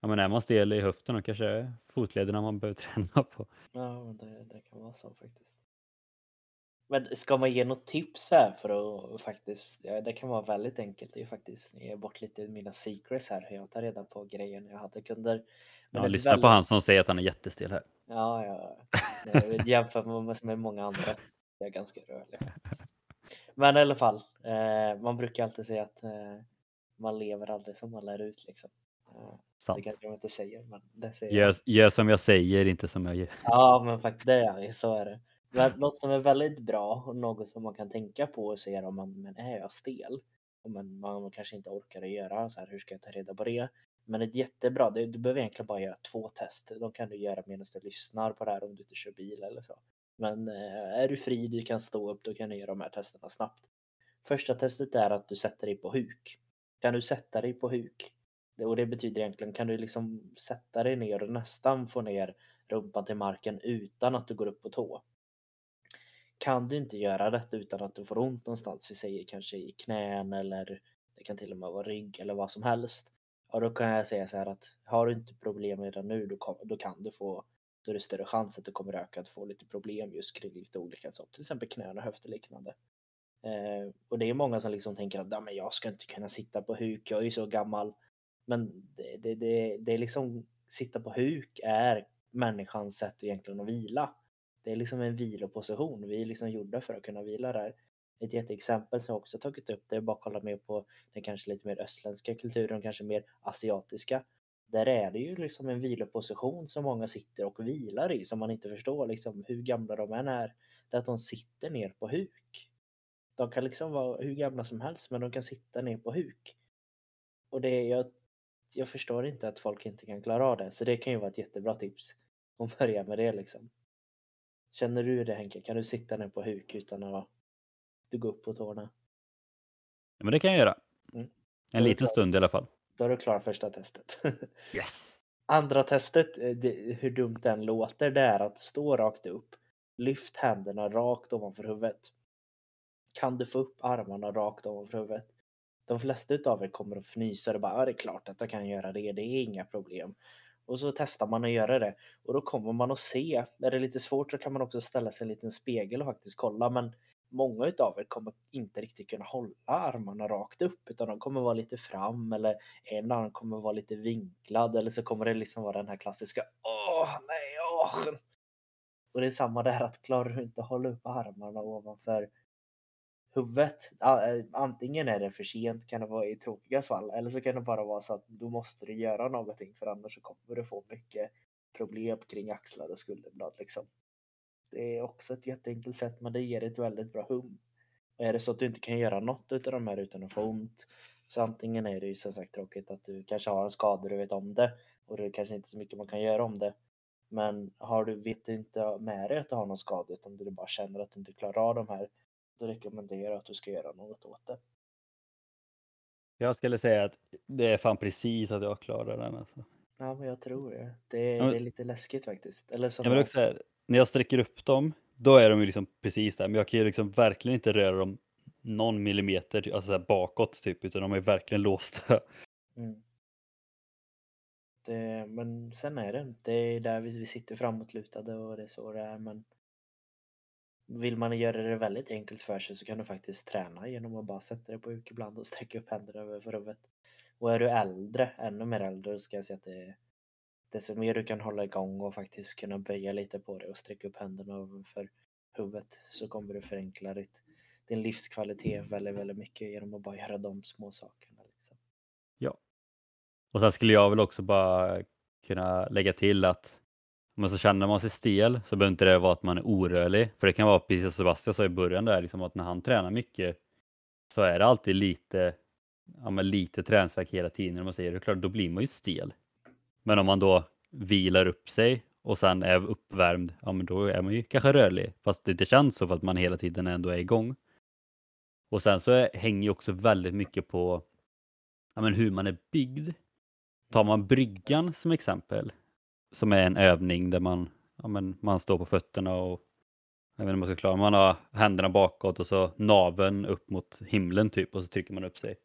ja, men är man stel i höften och kanske är fotlederna man behöver träna på. Ja, det, det kan vara så faktiskt. Men ska man ge något tips här för att faktiskt, ja, det kan vara väldigt enkelt. Det är ju faktiskt, ge bort lite mina secrets här. Jag tar reda på grejer jag hade kunder. Men Ja, lyssna väldigt- på han som säger att han är jättestel här. Ja, ja. Nej, Jämfört med, med många andra så är jag ganska rörlig. Men i alla fall, eh, man brukar alltid säga att eh, man lever aldrig som man lär ut liksom. Eh, det Sant. kanske jag inte säger, men det säger jag. Gör, gör som jag säger, inte som jag gör. Ja, men faktiskt det är så är det. Något som är väldigt bra och något som man kan tänka på och se om man men är jag stel? Och men man kanske inte orkar att göra så här, hur ska jag ta reda på det? Men ett jättebra, du, du behöver egentligen bara göra två test. De kan du göra medan du lyssnar på det här om du inte kör bil eller så. Men eh, är du fri, du kan stå upp, då kan du göra de här testerna snabbt. Första testet är att du sätter dig på huk. Kan du sätta dig på huk? Det- Och det betyder egentligen, kan du liksom sätta dig ner och nästan få ner rumpan till marken utan att du går upp på tå. Kan du inte göra detta utan att du får ont någonstans, vi säger kanske i knän eller det kan till och med vara rygg eller vad som helst. Ja, då kan jag säga så här att har du inte problem redan nu, då, kom, då kan du få, då är det större chans att du kommer öka att få lite problem just kring lite olika saker, till exempel knän och höfter liknande. Eh, och det är många som liksom tänker att men jag ska inte kunna sitta på huk, jag är ju så gammal. Men det, det, det, det är liksom, sitta på huk är människans sätt egentligen att vila. Det är liksom en viloposition. Vi är liksom gjorda för att kunna vila där. Ett jätteexempel som jag också tagit upp det är bara att kolla mer på den kanske lite mer östländska kulturen, kanske mer asiatiska. Där är det ju liksom en viloposition som många sitter och vilar i som man inte förstår liksom hur gamla de än är. Det är att de sitter ner på huk. De kan liksom vara hur gamla som helst men de kan sitta ner på huk. Och det är, jag, jag förstår inte att folk inte kan klara av det så det kan ju vara ett jättebra tips. Att börja med det liksom. Känner du det Henke? Kan du sitta ner på huk utan att du går upp på tårna? Ja, men det kan jag göra. Mm. En liten klart. stund i alla fall. Då har du klarat första testet. Yes! Andra testet, eh, det, hur dumt den låter, det är att stå rakt upp. Lyft händerna rakt ovanför huvudet. Kan du få upp armarna rakt ovanför huvudet? De flesta utav er kommer att fnysa och bara, ja det är klart att jag kan göra det, det är inga problem. Och så testar man att göra det och då kommer man att se, är det lite svårt så kan man också ställa sig i en liten spegel och faktiskt kolla men många utav er kommer inte riktigt kunna hålla armarna rakt upp utan de kommer vara lite fram eller en arm kommer vara lite vinklad eller så kommer det liksom vara den här klassiska åh nej åh. Och det är samma där att klarar du inte att hålla upp armarna ovanför huvudet. Eh, antingen är det för sent kan det vara i tråkiga fall eller så kan det bara vara så att då måste du göra någonting för annars så kommer du få mycket problem kring axlar och skulderblad liksom. Det är också ett jätteenkelt sätt men det ger ett väldigt bra hum. Och är det så att du inte kan göra något utav de här utan att få ont så antingen är det ju som sagt tråkigt att du kanske har en skada du vet om det och det är kanske inte så mycket man kan göra om det. Men har du, vet du inte med dig att du har någon skada utan du bara känner att du inte klarar av de här då rekommenderar jag att du ska göra något åt det. Jag skulle säga att det är fan precis att jag klarar den. Alltså. Ja men jag tror det. Det, Ja, men- det är lite läskigt faktiskt. Eller som Jag vill också säga, när jag sträcker upp dem, då är de ju liksom precis där. Men jag kan ju liksom verkligen inte röra dem någon millimeter alltså så här bakåt typ, utan de är verkligen låsta. Mm. Det, men sen är det, det är där vi, vi sitter framåtlutade och det är så det är. Men vill man göra det väldigt enkelt för sig så kan du faktiskt träna genom att bara sätta dig på huk ibland och sträcka upp händerna över huvudet. Och är du äldre, ännu mer äldre, så ska jag säga att det är desto mer du kan hålla igång och faktiskt kunna böja lite på det och sträcka upp händerna över huvudet så kommer du förenkla ditt, din livskvalitet väldigt, väldigt mycket genom att bara göra de små sakerna. Liksom. Och sen skulle jag väl också bara kunna lägga till att men så känner man sig stel så behöver inte det vara att man är orörlig. För det kan vara precis som Sebastian sa i början där, liksom att när han tränar mycket så är det alltid lite, ja, men lite träningsvärk hela tiden. När man säger det, klart, då blir man ju stel. Men om man då vilar upp sig och sen är uppvärmd, ja men då är man ju kanske rörlig. Fast det inte känns så för att man hela tiden ändå är igång. Och sen så är- hänger ju också väldigt mycket på ja, men hur man är byggd. Tar man bryggan som exempel, som är en övning där man, ja, men man står på fötterna och Jag vet inte om man ska klara Man har händerna bakåt och så naven upp mot himlen typ och så trycker man upp sig.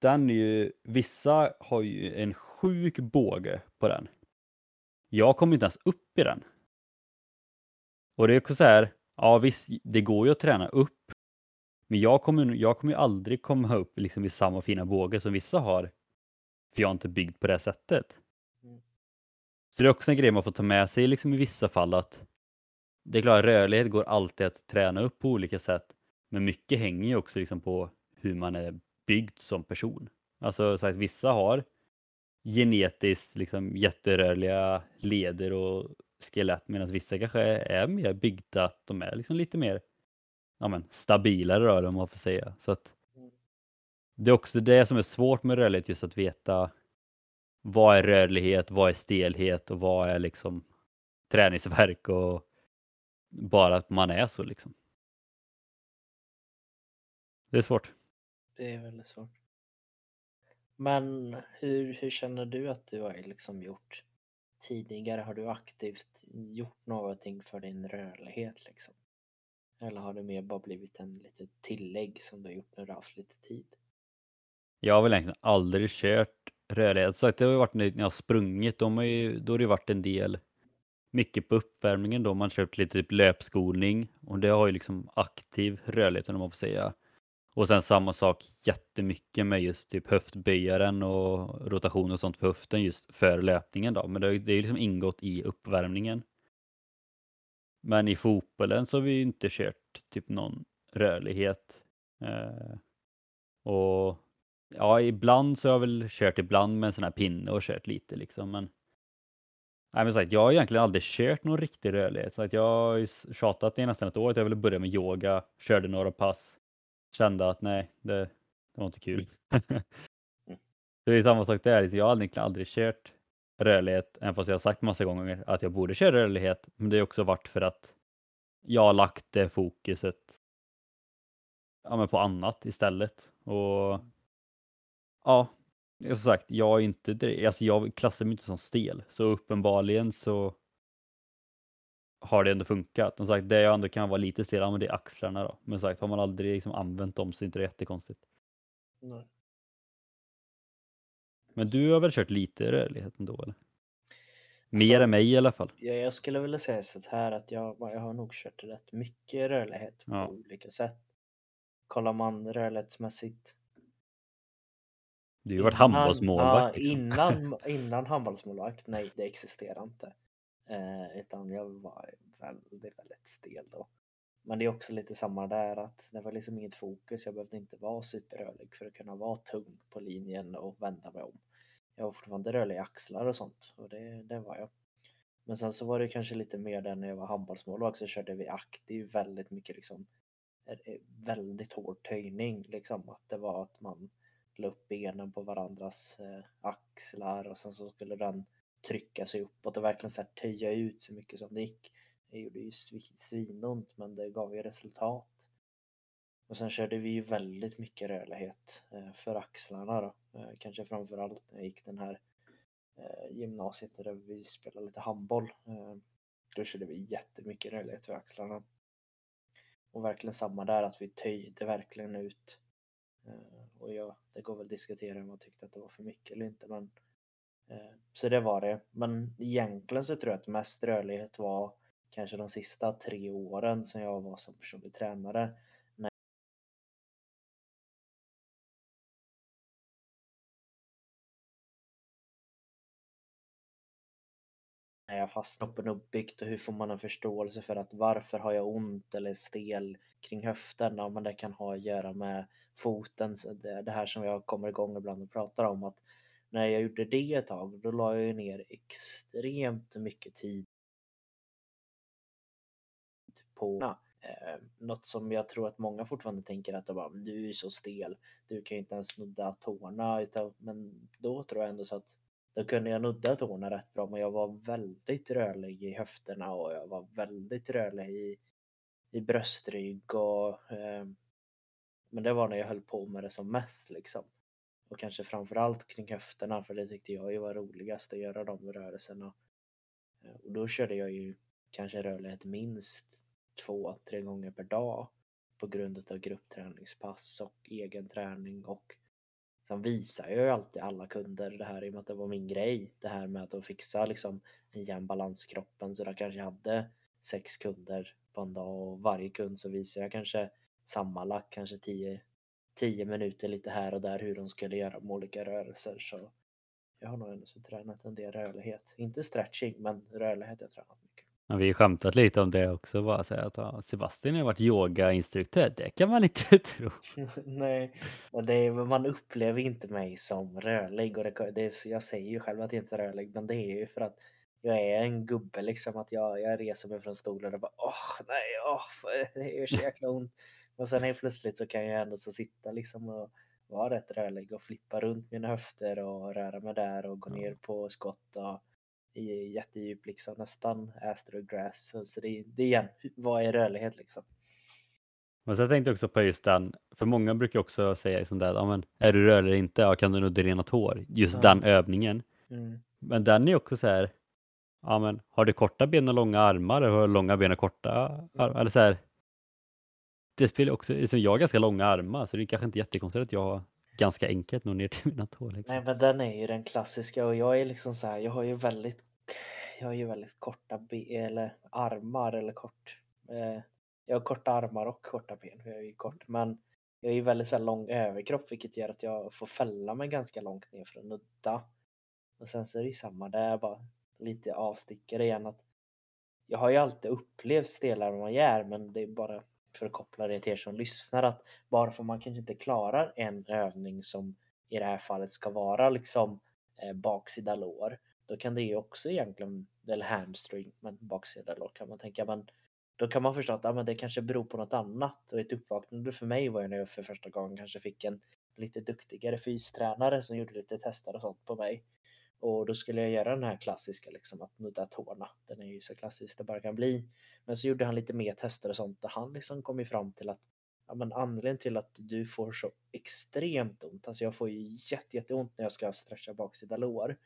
Den är ju, vissa har ju en sjuk båge på den. Jag kommer inte ens upp i den. Och det är också så här, ja visst, det går ju att träna upp. Men jag kommer, jag kommer ju aldrig komma upp liksom i samma fina båge som vissa har. För jag är inte byggd på det sättet. Så det är också en grej man får ta med sig liksom i vissa fall att det är klart, rörlighet går alltid att träna upp på olika sätt. Men mycket hänger ju också liksom på hur man är byggd som person. Alltså så att vissa har genetiskt liksom jätterörliga leder och skelett medan vissa kanske är mer byggda att de är liksom lite mer ja, men, stabilare rör om man får säga. Så att Mm. det är också det som är svårt med rörlighet, just att veta vad är rörlighet, vad är stelhet och vad är liksom träningsverk och bara att man är så liksom. Det är svårt. Det är väldigt svårt. Men hur, hur känner du att du har liksom gjort tidigare? Har du aktivt gjort någonting för din rörlighet liksom? Eller har det mer bara blivit en litet tillägg som du har gjort när du har haft lite tid? Jag har väl egentligen aldrig kört rörlighet. Så det har ju varit när jag har sprungit, de har ju, då har det ju varit en del mycket på uppvärmningen då. Man köpt lite typ löpskolning och det har ju liksom aktiv rörlighet om man får säga. Och sen samma sak jättemycket med just typ höftböjaren och rotation och sånt för höften just för löpningen då. Men det, det är ju liksom ingått i uppvärmningen. Men i fotbollen så har vi ju inte kört typ någon rörlighet. Eh, och ja, ibland så har jag väl kört ibland med en sån här pinne och kört lite liksom. Men, nej, men sagt, jag har egentligen aldrig kört någon riktig rörlighet. Så att jag har ju tjatat i nästan ett år att jag ville börja med yoga, körde några pass. Kände att nej, det, det var inte kul. det är samma sak där, liksom, jag har egentligen aldrig kört rörlighet, även fast jag har sagt massa gånger att jag borde köra rörlighet. Men det har också varit för att jag har lagt det fokuset ja, men på annat istället. Och ja, som sagt, jag är inte direkt- alltså jag klassar mig inte som stel, så uppenbarligen så har det ändå funkat. Som sagt, det jag ändå kan vara lite stel, ja, men det är axlarna då. Men som sagt, har man aldrig liksom använt dem så är inte det jättekonstigt. Nej. Men du har väl kört lite rörlighet ändå eller? Mer Alltså, än mig i alla fall. Ja, jag skulle vilja säga så här att jag, jag har nog kört rätt mycket rörlighet på Ja. olika sätt. Kollar man rörlighetsmässigt Du har ju varit Innan- handbollsmålvakt. Ja, liksom. innan, innan handbollsmålvakt, nej det existerar inte. Eh, utan jag var väldigt, väldigt stel då. Men det är också lite samma där att det var liksom inget fokus. Jag behövde inte vara superrörlig för att kunna vara tung på linjen och vända mig om. Jag var fortfarande rörlig i axlar och sånt och det, det var jag. Men sen så var det kanske lite mer där när jag var handbollsmålvakt så körde vi aktiv väldigt mycket liksom eh, väldigt hård töjning liksom. Att det var att man la upp benen på varandras eh, axlar och sen så skulle den trycka sig uppåt och verkligen så här töja ut så mycket som det gick. Det gjorde ju svinont men det gav ju resultat. Och sen körde vi ju väldigt mycket rörlighet eh, för axlarna då. Eh, kanske framförallt när jag gick den här gymnasiet där vi spelade lite handboll. Då körde vi jättemycket rörlighet för axlarna. Och verkligen samma där att vi töjde verkligen ut. Och jag, det går väl att diskutera om man tyckte att det var för mycket eller inte men eh, så det var det. Men egentligen så tror jag att mest rörlighet var kanske de sista tre åren som jag var som personlig tränare. när jag fastnar på uppbyggt och hur får man en förståelse för att varför har jag ont eller stel kring höften? Ja, men det kan ha att göra med foten, det, här som jag kommer igång ibland och pratar om att när jag gjorde det ett tag, då la jag ner extremt mycket tid på eh, något som jag tror att många fortfarande tänker att bara, du är så stel, du kan ju inte ens nudda tårna, utan, men då tror jag ändå så att då kunde jag nudda tårna rätt bra, men jag var väldigt rörlig i höfterna och jag var väldigt rörlig i, i bröstrygg och eh, men det var när jag höll på med det som mest liksom. Och kanske framförallt kring höfterna för det tyckte jag ju var roligast att göra de rörelserna. Eh, och då körde jag ju kanske rörlighet minst två, tre gånger per dag på grund av gruppträningspass och egen träning och sen visar jag ju alltid alla kunder det här i och med att det var min grej. Det här med att fixa liksom en jämn balans i kroppen så där kanske jag hade sex kunder på en dag och varje kund så visar jag kanske sammanlagt kanske 10 10 minuter lite här och där hur de skulle göra med olika rörelser så jag har nog ändå tränat en del rörlighet. Inte stretching men rörlighet har jag tränat mycket. Ja, vi har skämtat lite om det också, bara säga att ja, Sebastian har varit yogainstruktör, det kan man inte tro. Nej, men det är, man upplever inte mig som rörlig och det, det är, jag säger ju själv att jag inte är rörlig men det är ju för att jag är en gubbe liksom att jag, jag reser mig från stolen och bara åh nej, åh, det gör så jäkla ont. Och sen helt plötsligt så kan jag ändå så sitta liksom och vara rätt rörlig och flippa runt mina höfter och röra mig där och gå ner på skott och i jättedjup liksom nästan astrograss. Så det, det är igen, vad är rörlighet liksom? Men jag tänkte också på just den, för många brukar också säga liksom där, ja, men är du rörlig eller inte, ja, kan du nog drena hår? Just ja. den övningen. Mm. Men den är också så här, ja men har du korta ben och långa armar eller har du långa ben och korta armar? Eller så här, det spelar också, liksom jag har ganska långa armar så det är kanske inte jättekonstigt att jag har ganska enkelt nå ner till mina tår. Liksom. Nej men den är ju den klassiska och jag är liksom så här, jag har ju väldigt jag har ju väldigt korta ben eller armar eller kort. Eh, jag har korta armar och korta ben, jag är ju kort men jag är ju väldigt så lång överkropp vilket gör att jag får fälla mig ganska långt ner för att nudda. Och sen så är det ju samma där, bara lite avstickare igen att jag har ju alltid upplevt stelare än men det är bara för att koppla det till er som lyssnar att bara för man kanske inte klarar en övning som i det här fallet ska vara liksom eh, baksida lår, då kan det ju också egentligen, eller hamstring, men baksida lår kan man tänka, men då kan man förstå att ah, men det kanske beror på något annat. Och ett uppvaknande för mig var ju när jag för första gången kanske fick en lite duktigare fystränare som gjorde lite tester och sånt på mig och då skulle jag göra den här klassiska liksom att nudda tårna. Den är ju så klassisk det bara kan bli. Men så gjorde han lite mer tester och sånt och han liksom kom ju fram till att ja, men anledningen till att du får så extremt ont, alltså jag får ju jätte, jätteont när jag ska stretcha baksida lår.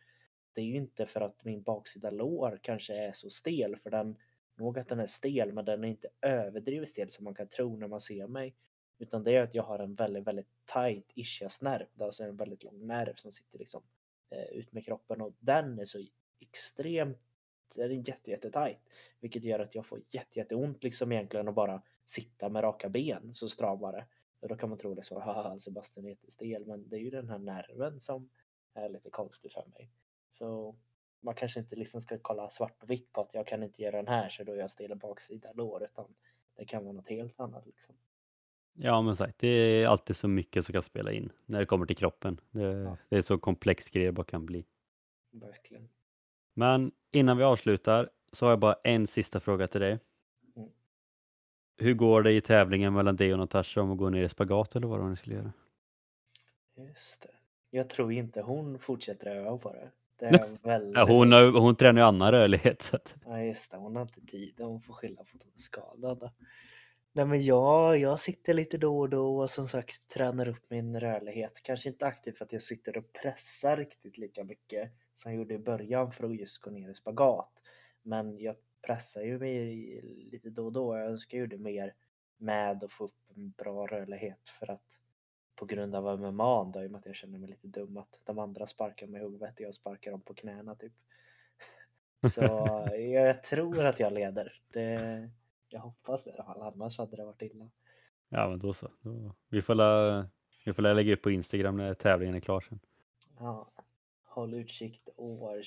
Det är ju inte för att min baksida lår kanske är så stel, för den, nog att den är stel, men den är inte överdrivet stel som man kan tro när man ser mig. Utan det är att jag har en väldigt, väldigt tight ischiasnerv, alltså en väldigt lång nerv som sitter liksom Eh, ut med kroppen och den är så extremt, den är jätte, jätte Vilket gör att jag får jätte, jätteont liksom egentligen att bara sitta med raka ben så stramare. Och då kan man tro det så, haha Sebastian är jättestel, men det är ju den här nerven som är lite konstig för mig. Så man kanske inte liksom ska kolla svart och vitt på att jag kan inte göra den här så då är jag stel baksida lår utan det kan vara något helt annat liksom. Ja, men sagt, det är alltid så mycket som kan spela in när det kommer till kroppen. Det, ja. det är så komplex grej det bara kan bli. Verkligen. Men innan vi avslutar så har jag bara en sista fråga till dig. Mm. Hur går det i tävlingen mellan dig och Natasha om att gå ner i spagat eller vad hon skulle göra? Just det. Jag tror inte hon fortsätter öva på det. det är väldigt... ja, hon, har, hon tränar ju annan rörlighet. Så att... Ja just det, hon har inte tid. Hon får skylla på att hon är skadad. Nej men jag, jag sitter lite då och då och som sagt tränar upp min rörlighet. Kanske inte aktivt för att jag sitter och pressar riktigt lika mycket som jag gjorde i början för att just gå ner i spagat. Men jag pressar ju mig lite då och då. Jag önskar ju det mer med att få upp en bra rörlighet för att på grund av MMA då, i och med att jag känner mig lite dum att de andra sparkar mig i huvudet och jag sparkar dem på knäna typ. Så jag tror att jag leder. Det, jag hoppas det i alla fall, annars hade det varit illa. Ja, men då så. Då, vi, får la, vi får lägga upp på Instagram när tävlingen är klar sen. Ja, håll utsikt år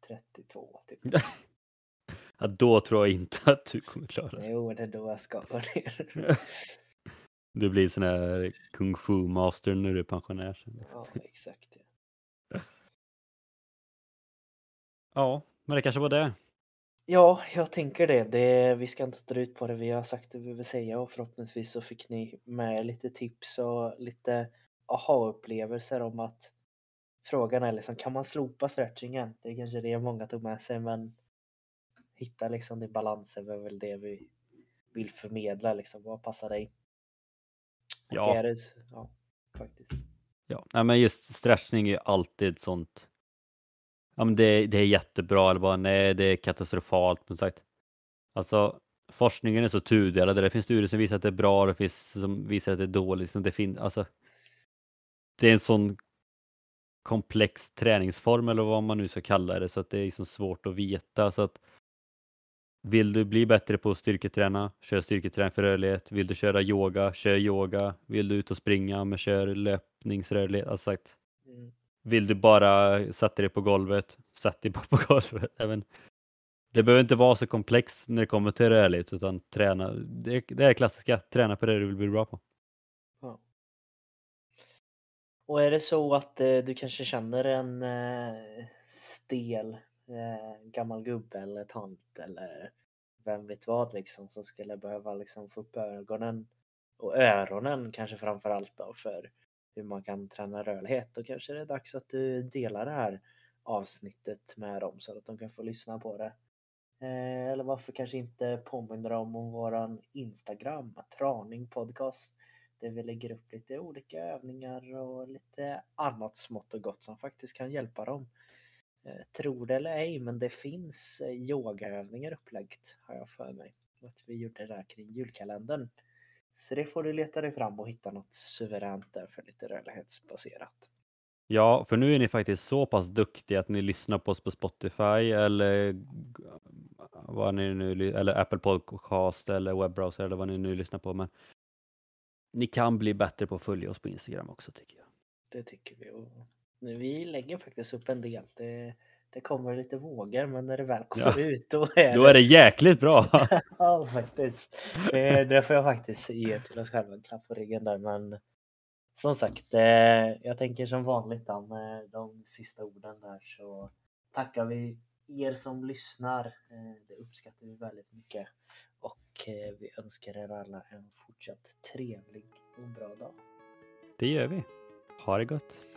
2032 typ. ja, då tror jag inte att du kommer klara det. Jo, det är då jag ska gå ner. du blir sån här kung fu master när du är pensionär sen. Ja, exakt. Ja. ja, men det kanske var det. Ja, jag tänker det. det. Vi ska inte dra ut på det. Vi har sagt det vi vill säga och förhoppningsvis så fick ni med lite tips och lite aha-upplevelser om att frågan är liksom, kan man slopa stretchingen? Det är kanske det många tog med sig, men hitta liksom din balans är väl det vi vill förmedla liksom. Vad passar dig? Ja. Ja, faktiskt. Ja, men just stretchning är alltid sånt ja, men det, det är jättebra eller bara nej, det är katastrofalt. Men sagt, alltså forskningen är så tudelad. Det finns studier som visar att det är bra och det finns som visar att det är dåligt. Liksom, det, fin- alltså, det är en sån komplex träningsform eller vad man nu ska kalla det så att det är liksom svårt att veta. Så att vill du bli bättre på att styrketräna, kör styrketräning för rörlighet. Vill du köra yoga, kör yoga. Vill du ut och springa, men kör löpningsrörlighet. Alltså sagt, mm. Vill du bara sätta dig på golvet, sätt dig bara på golvet. Även, det behöver inte vara så komplext när det kommer till rörlighet utan träna. Det, det är klassiska, träna på det du vill bli bra på. Ja. Och är det så att eh, du kanske känner en eh, stel eh, gammal gubbe eller tant eller vem vet vad liksom som skulle behöva liksom få upp ögonen och öronen kanske framförallt då för hur man kan träna rörlighet. Då kanske det är dags att du delar det här avsnittet med dem så att de kan få lyssna på det. Eh, eller varför kanske inte påminner dem om våran Instagram, Traning Podcast, där vi lägger upp lite olika övningar och lite annat smått och gott som faktiskt kan hjälpa dem. Eh, Tror det eller ej, men det finns eh, yogaövningar upplagt har jag för mig. Att vi gjorde det där kring julkalendern. Så det får du leta dig fram och hitta något suveränt där för lite rörlighetsbaserat. Ja, för nu är ni faktiskt så pass duktiga att ni lyssnar på oss på Spotify eller vad ni nu, eller Apple Podcast eller webbrowser eller vad ni nu lyssnar på. Men ni kan bli bättre på att följa oss på Instagram också tycker jag. Det tycker vi. Och vi lägger faktiskt upp en del. Det, det kommer lite vågor men när det väl kommer ja. ut då är, då är det jäkligt bra. ja faktiskt. Det, det får jag faktiskt ge till oss själva en klapp på ryggen där men som sagt, eh, jag tänker som vanligt då med de sista orden där så tackar vi er som lyssnar. Eh, det uppskattar vi väldigt mycket och eh, vi önskar er alla en fortsatt trevlig och bra dag. Det gör vi. Ha det gott.